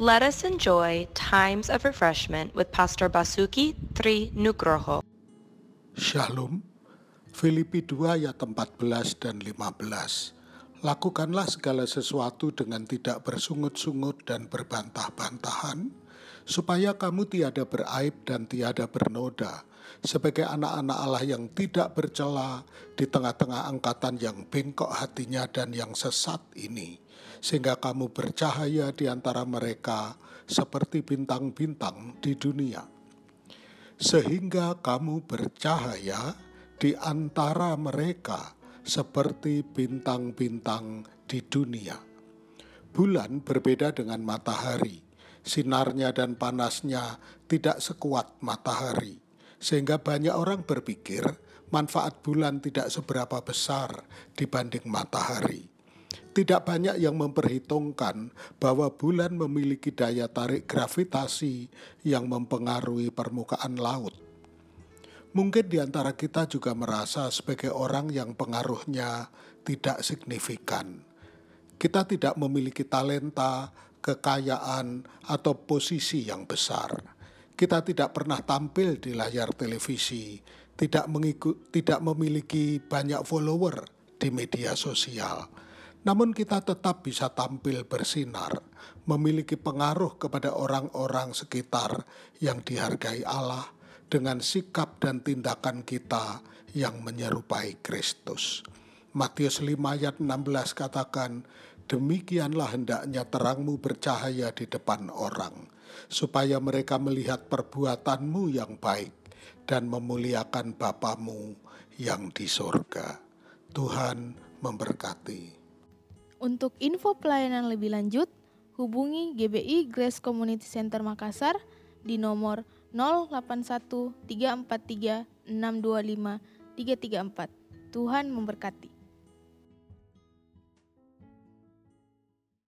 Let us enjoy times of refreshment with Pastor Basuki Tri Nugroho. Shalom. Filipi 2 ayat 14 dan 15. Lakukanlah segala sesuatu dengan tidak bersungut-sungut dan berbantah-bantahan, supaya kamu tiada beraib dan tiada bernoda, sebagai anak-anak Allah yang tidak bercela di tengah-tengah angkatan yang bengkok hatinya dan yang sesat ini, sehingga kamu bercahaya di antara mereka seperti bintang-bintang di dunia. Sehingga kamu bercahaya di antara mereka seperti bintang-bintang di dunia. Bulan berbeda dengan matahari, sinarnya dan panasnya tidak sekuat matahari sehingga banyak orang berpikir manfaat bulan tidak seberapa besar dibanding matahari. Tidak banyak yang memperhitungkan bahwa bulan memiliki daya tarik gravitasi yang mempengaruhi permukaan laut. Mungkin di antara kita juga merasa sebagai orang yang pengaruhnya tidak signifikan. Kita tidak memiliki talenta, kekayaan, atau posisi yang besar kita tidak pernah tampil di layar televisi, tidak mengikut, tidak memiliki banyak follower di media sosial. Namun kita tetap bisa tampil bersinar, memiliki pengaruh kepada orang-orang sekitar yang dihargai Allah dengan sikap dan tindakan kita yang menyerupai Kristus. Matius 5 ayat 16 katakan, Demikianlah hendaknya terangmu bercahaya di depan orang, supaya mereka melihat perbuatanmu yang baik dan memuliakan Bapamu yang di sorga. Tuhan memberkati. Untuk info pelayanan lebih lanjut, hubungi GBI Grace Community Center Makassar di nomor 081 343 625 334. Tuhan memberkati.